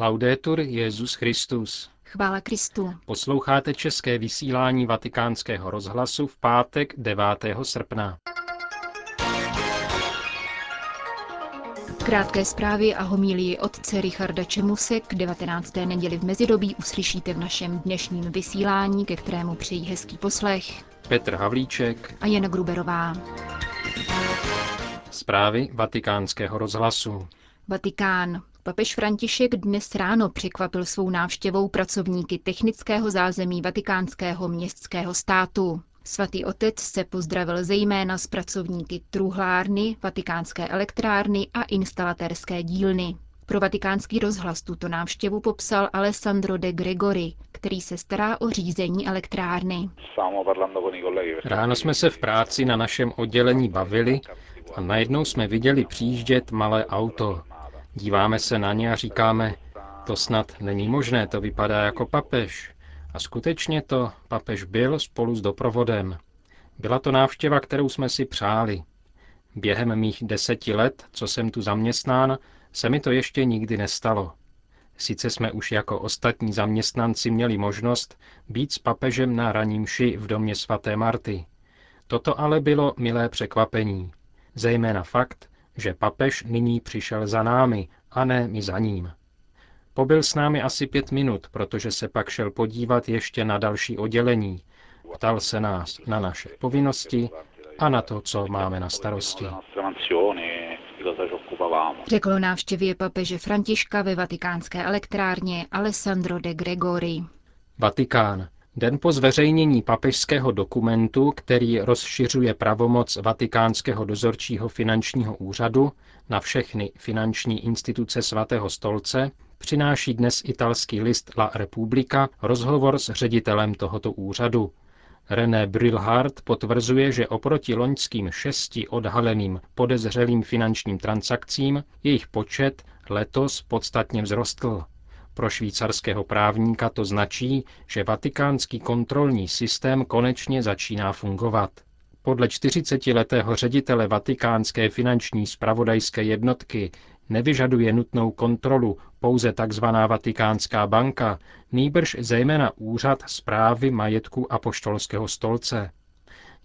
Laudetur Jezus Christus. Chvála Kristu. Posloucháte české vysílání Vatikánského rozhlasu v pátek 9. srpna. Krátké zprávy a homílii otce Richarda Čemuse k 19. neděli v mezidobí uslyšíte v našem dnešním vysílání, ke kterému přejí hezký poslech Petr Havlíček a Jana Gruberová. Zprávy vatikánského rozhlasu. Vatikán. Papež František dnes ráno překvapil svou návštěvou pracovníky technického zázemí vatikánského městského státu. Svatý otec se pozdravil zejména s pracovníky truhlárny, vatikánské elektrárny a instalatérské dílny. Pro vatikánský rozhlas tuto návštěvu popsal Alessandro de Gregori, který se stará o řízení elektrárny. Ráno jsme se v práci na našem oddělení bavili a najednou jsme viděli přijíždět malé auto. Díváme se na ně a říkáme, to snad není možné, to vypadá jako papež. A skutečně to papež byl spolu s doprovodem. Byla to návštěva, kterou jsme si přáli. Během mých deseti let, co jsem tu zaměstnán, se mi to ještě nikdy nestalo. Sice jsme už jako ostatní zaměstnanci měli možnost být s papežem na raním ši v domě svaté Marty. Toto ale bylo milé překvapení. Zejména fakt, že papež nyní přišel za námi a ne my za ním. Pobyl s námi asi pět minut, protože se pak šel podívat ještě na další oddělení. Ptal se nás na naše povinnosti a na to, co máme na starosti. Řekl o návštěvě papeže Františka ve vatikánské elektrárně Alessandro de Gregori. Vatikán. Den po zveřejnění papežského dokumentu, který rozšiřuje pravomoc Vatikánského dozorčího finančního úřadu na všechny finanční instituce svatého stolce, přináší dnes italský list La Repubblica rozhovor s ředitelem tohoto úřadu. René Brilhart potvrzuje, že oproti loňským šesti odhaleným podezřelým finančním transakcím jejich počet letos podstatně vzrostl. Pro švýcarského právníka to značí, že vatikánský kontrolní systém konečně začíná fungovat. Podle 40-letého ředitele vatikánské finanční spravodajské jednotky nevyžaduje nutnou kontrolu pouze tzv. Vatikánská banka, nýbrž zejména úřad zprávy majetku apoštolského stolce.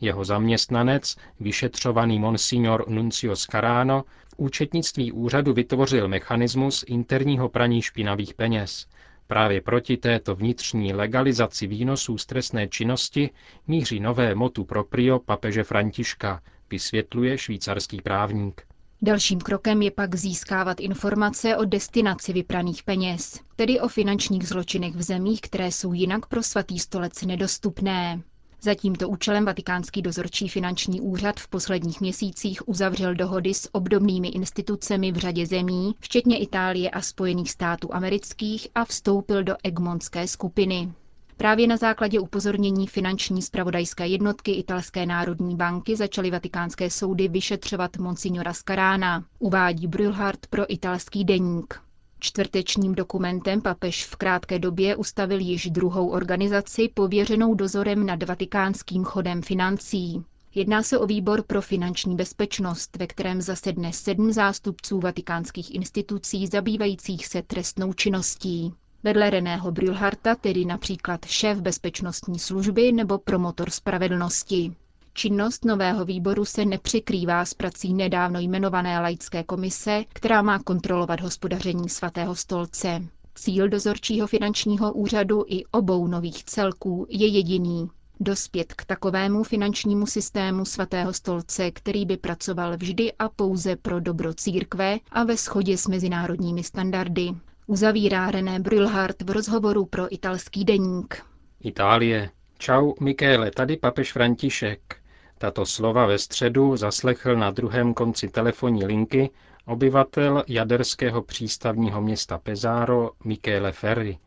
Jeho zaměstnanec, vyšetřovaný monsignor Nuncio Scarano, v účetnictví úřadu vytvořil mechanismus interního praní špinavých peněz. Právě proti této vnitřní legalizaci výnosů z trestné činnosti míří nové motu proprio papeže Františka, vysvětluje švýcarský právník. Dalším krokem je pak získávat informace o destinaci vypraných peněz, tedy o finančních zločinech v zemích, které jsou jinak pro svatý stolec nedostupné. Za tímto účelem Vatikánský dozorčí finanční úřad v posledních měsících uzavřel dohody s obdobnými institucemi v řadě zemí, včetně Itálie a Spojených států amerických a vstoupil do Egmontské skupiny. Právě na základě upozornění finanční spravodajské jednotky Italské národní banky začaly vatikánské soudy vyšetřovat monsignora Scarána, uvádí Brülhart pro italský deník. Čtvrtečním dokumentem papež v krátké době ustavil již druhou organizaci pověřenou dozorem nad vatikánským chodem financí. Jedná se o výbor pro finanční bezpečnost, ve kterém zasedne sedm zástupců vatikánských institucí zabývajících se trestnou činností. Vedle Reného Brülharta, tedy například šéf bezpečnostní služby nebo promotor spravedlnosti. Činnost nového výboru se nepřekrývá s prací nedávno jmenované laické komise, která má kontrolovat hospodaření svatého stolce. Cíl dozorčího finančního úřadu i obou nových celků je jediný. Dospět k takovému finančnímu systému svatého stolce, který by pracoval vždy a pouze pro dobro církve a ve shodě s mezinárodními standardy. Uzavírá René Brülhart v rozhovoru pro italský deník. Itálie. Čau, Mikéle, tady papež František. Tato slova ve středu zaslechl na druhém konci telefonní linky obyvatel jaderského přístavního města Pesaro Michele Ferri.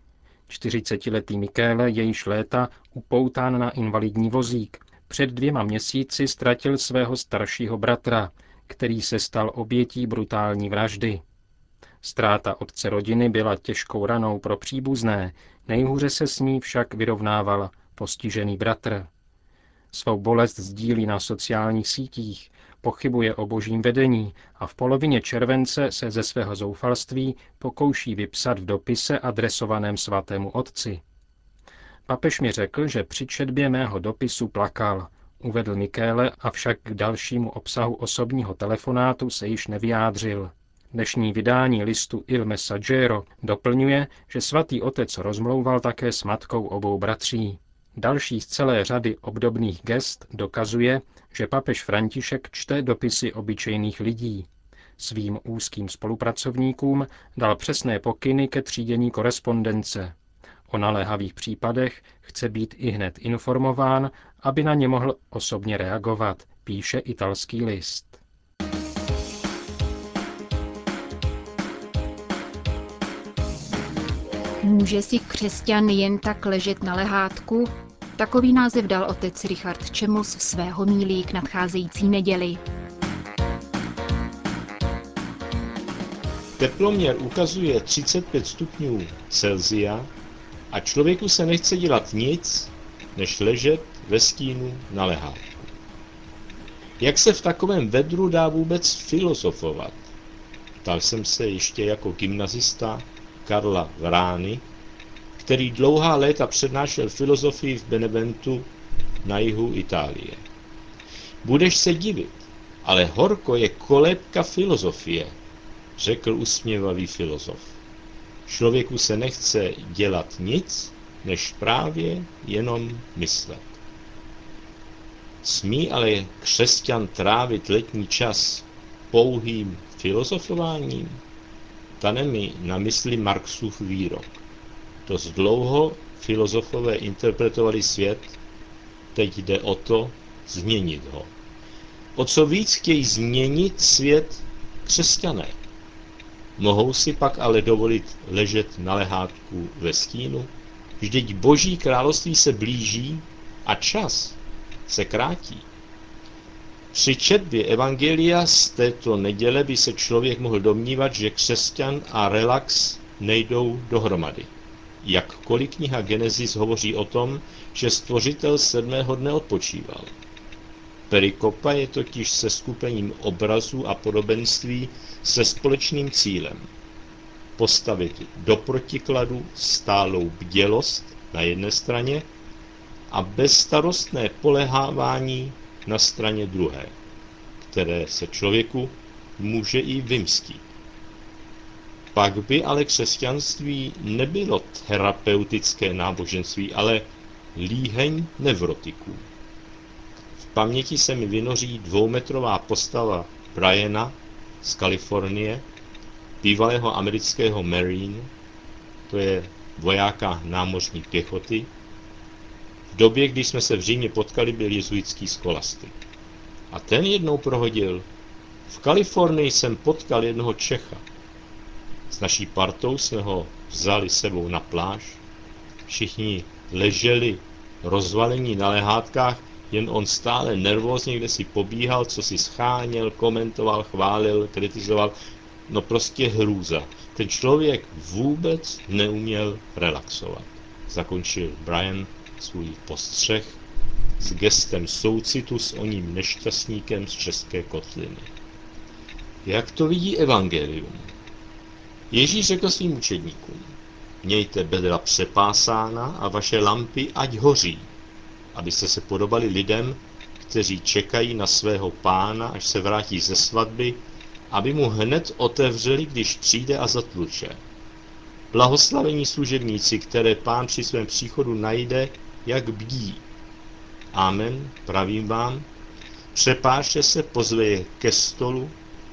40-letý Michele je již léta upoután na invalidní vozík. Před dvěma měsíci ztratil svého staršího bratra, který se stal obětí brutální vraždy. Ztráta otce rodiny byla těžkou ranou pro příbuzné, nejhůře se s ní však vyrovnával postižený bratr. Svou bolest sdílí na sociálních sítích, pochybuje o božím vedení a v polovině července se ze svého zoufalství pokouší vypsat v dopise adresovaném svatému otci. Papež mi řekl, že při četbě mého dopisu plakal, uvedl Mikéle, avšak k dalšímu obsahu osobního telefonátu se již nevyjádřil. Dnešní vydání listu Il Messaggero doplňuje, že svatý otec rozmlouval také s matkou obou bratří. Další z celé řady obdobných gest dokazuje, že papež František čte dopisy obyčejných lidí. Svým úzkým spolupracovníkům dal přesné pokyny ke třídění korespondence. O naléhavých případech chce být i hned informován, aby na ně mohl osobně reagovat, píše italský list. Může si křesťan jen tak ležet na lehátku? Takový název dal otec Richard Čemus svého mílí k nadcházející neděli. Teploměr ukazuje 35 stupňů Celzia a člověku se nechce dělat nic, než ležet ve stínu na lehátku. Jak se v takovém vedru dá vůbec filozofovat? Ptal jsem se ještě jako gymnazista Karla Vrány, který dlouhá léta přednášel filozofii v Beneventu na jihu Itálie. Budeš se divit, ale horko je kolébka filozofie, řekl usměvavý filozof. Člověku se nechce dělat nic, než právě jenom myslet. Smí ale křesťan trávit letní čas pouhým filozofováním? Tane mi na mysli Marxův výrok. Dost dlouho filozofové interpretovali svět, teď jde o to změnit ho. O co víc chtějí změnit svět křesťané. Mohou si pak ale dovolit ležet na lehátku ve stínu? Vždyť boží království se blíží a čas se krátí. Při četbě Evangelia z této neděle by se člověk mohl domnívat, že křesťan a relax nejdou dohromady. Jakkoliv kniha Genesis hovoří o tom, že stvořitel sedmého dne odpočíval. Perikopa je totiž se skupením obrazů a podobenství se společným cílem. Postavit do protikladu stálou bdělost na jedné straně a bezstarostné polehávání na straně druhé, které se člověku může i vymstít. Pak by ale křesťanství nebylo terapeutické náboženství, ale líheň nevrotiků. V paměti se mi vynoří dvoumetrová postava Briana z Kalifornie, bývalého amerického Marine, to je vojáka námořní pěchoty. V době, kdy jsme se v Římě potkali, byl jezuitský skolastik. A ten jednou prohodil. V Kalifornii jsem potkal jednoho Čecha. S naší partou jsme ho vzali sebou na pláž. Všichni leželi rozvalení na lehátkách, jen on stále nervózně kde si pobíhal, co si scháněl, komentoval, chválil, kritizoval. No prostě hrůza. Ten člověk vůbec neuměl relaxovat. Zakončil Brian svůj postřeh s gestem soucitu s oním nešťastníkem z české kotliny. Jak to vidí evangelium? Ježíš řekl svým učedníkům, mějte bedra přepásána a vaše lampy ať hoří, abyste se podobali lidem, kteří čekají na svého pána, až se vrátí ze svatby, aby mu hned otevřeli, když přijde a zatluče. Blahoslavení služebníci, které pán při svém příchodu najde, jak bdí. Amen, pravím vám, přepáše se, pozve je ke stolu,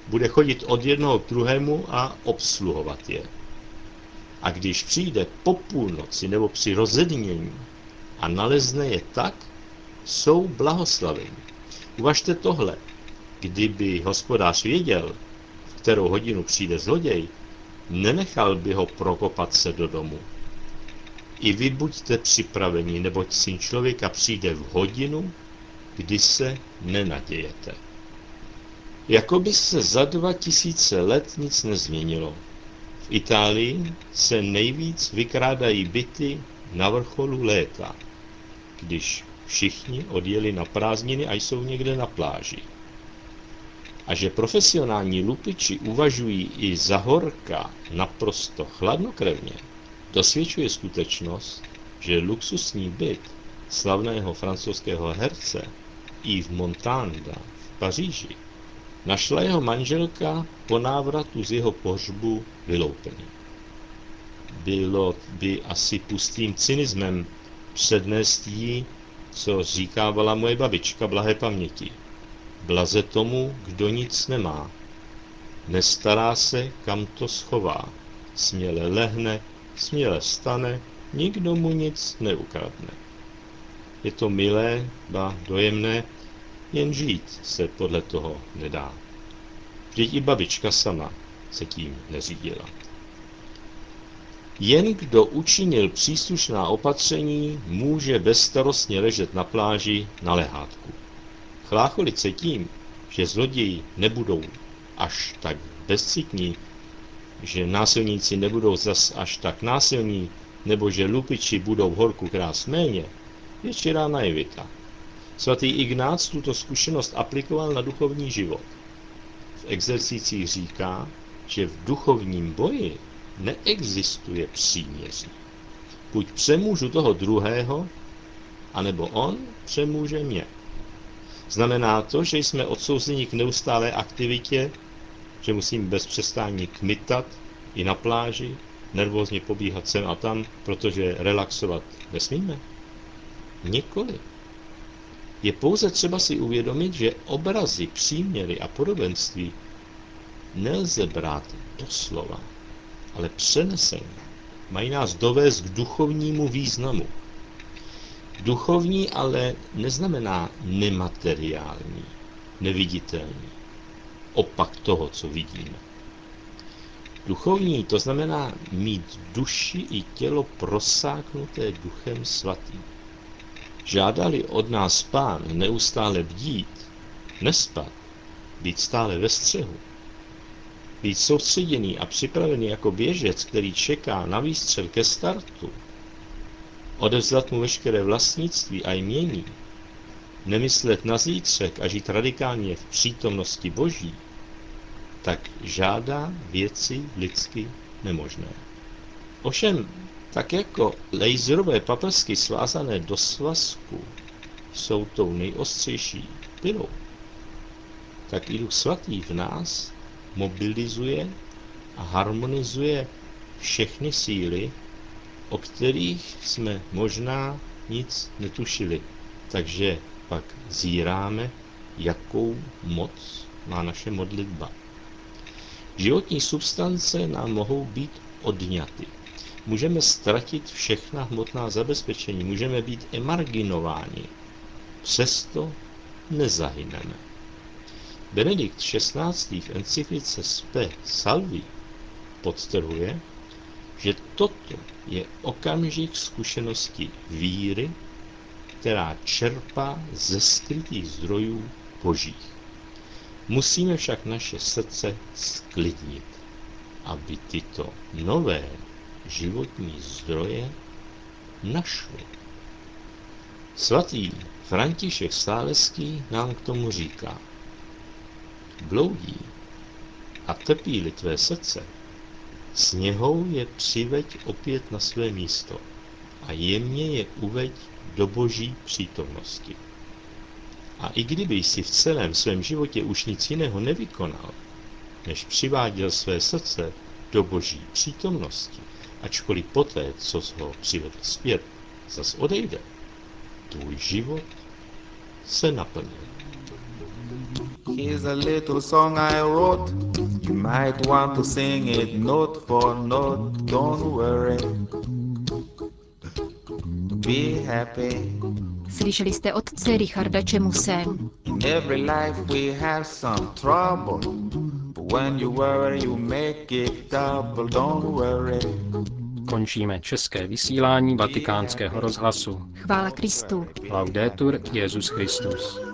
bude chodit od jednoho k druhému a obsluhovat je. A když přijde po půlnoci nebo při rozednění a nalezne je tak, jsou blahoslaveni. Uvažte tohle. Kdyby hospodář věděl, v kterou hodinu přijde zloděj, nenechal by ho prokopat se do domu. I vy buďte připraveni, neboť syn člověka přijde v hodinu, kdy se nenadějete. Jakoby se za dva tisíce let nic nezměnilo. V Itálii se nejvíc vykrádají byty na vrcholu léta, když všichni odjeli na prázdniny a jsou někde na pláži. A že profesionální lupiči uvažují i za horka naprosto chladnokrevně, dosvědčuje skutečnost, že luxusní byt slavného francouzského herce Yves Montanda v Paříži našla jeho manželka po návratu z jeho pohřbu vyloupený. Bylo by asi pustým cynismem přednést jí, co říkávala moje babička blahé paměti. Blaze tomu, kdo nic nemá. Nestará se, kam to schová. Směle lehne, směle stane, nikdo mu nic neukradne. Je to milé, ba dojemné, jen žít se podle toho nedá. Vždyť i babička sama se tím neřídila. Jen kdo učinil příslušná opatření, může bezstarostně ležet na pláži na lehátku. Chlácholit se tím, že zloději nebudou až tak bezcitní, že násilníci nebudou zas až tak násilní, nebo že lupiči budou horku krás méně, je čirá naivita. Svatý Ignác tuto zkušenost aplikoval na duchovní život. V exercicích říká, že v duchovním boji neexistuje příměří. Buď přemůžu toho druhého, anebo on přemůže mě. Znamená to, že jsme odsouzeni k neustálé aktivitě, že musím bez přestání kmitat i na pláži, nervózně pobíhat sem a tam, protože relaxovat nesmíme? Nikoli. Je pouze třeba si uvědomit, že obrazy, příměry a podobenství nelze brát doslova, ale přeneseně. Mají nás dovést k duchovnímu významu. Duchovní ale neznamená nemateriální, neviditelný, opak toho, co vidíme. Duchovní to znamená mít duši i tělo prosáknuté duchem svatým. Žádali od nás pán neustále bdít, nespat, být stále ve střehu, být soustředěný a připravený jako běžec, který čeká na výstřel ke startu, odevzdat mu veškeré vlastnictví a jmění, nemyslet na zítřek a žít radikálně v přítomnosti Boží, tak žádá věci lidsky nemožné. Ovšem, tak jako laserové paprsky svázané do svazku jsou tou nejostřejší pilou, tak i Duch Svatý v nás mobilizuje a harmonizuje všechny síly, o kterých jsme možná nic netušili. Takže pak zíráme, jakou moc má naše modlitba. Životní substance nám mohou být odňaty. Můžeme ztratit všechna hmotná zabezpečení, můžeme být emarginováni. Přesto nezahyneme. Benedikt XVI. v encyklice Spe Salvi podtrhuje, že toto je okamžik zkušenosti víry, která čerpá ze skrytých zdrojů božích. Musíme však naše srdce sklidnit, aby tyto nové životní zdroje našlo. Svatý František Stáleský nám k tomu říká. Bloudí a trpí-li tvé srdce, sněhou je přiveď opět na své místo a jemně je uveď do boží přítomnosti. A i kdyby jsi v celém svém životě už nic jiného nevykonal, než přiváděl své srdce do boží přítomnosti, ačkoliv poté, co ho přivedl zpět, zas odejde, tvůj život se naplnil. Here's a little song I wrote. You might want to sing it note for note. Don't worry. Be happy. Slyšeli jste otce Richarda Čemuse. In every life we have some trouble. When you worry, you make it double. Don't worry. Končíme české vysílání vatikánského rozhlasu. Chvála Kristu. Laudetur Jesus Christus.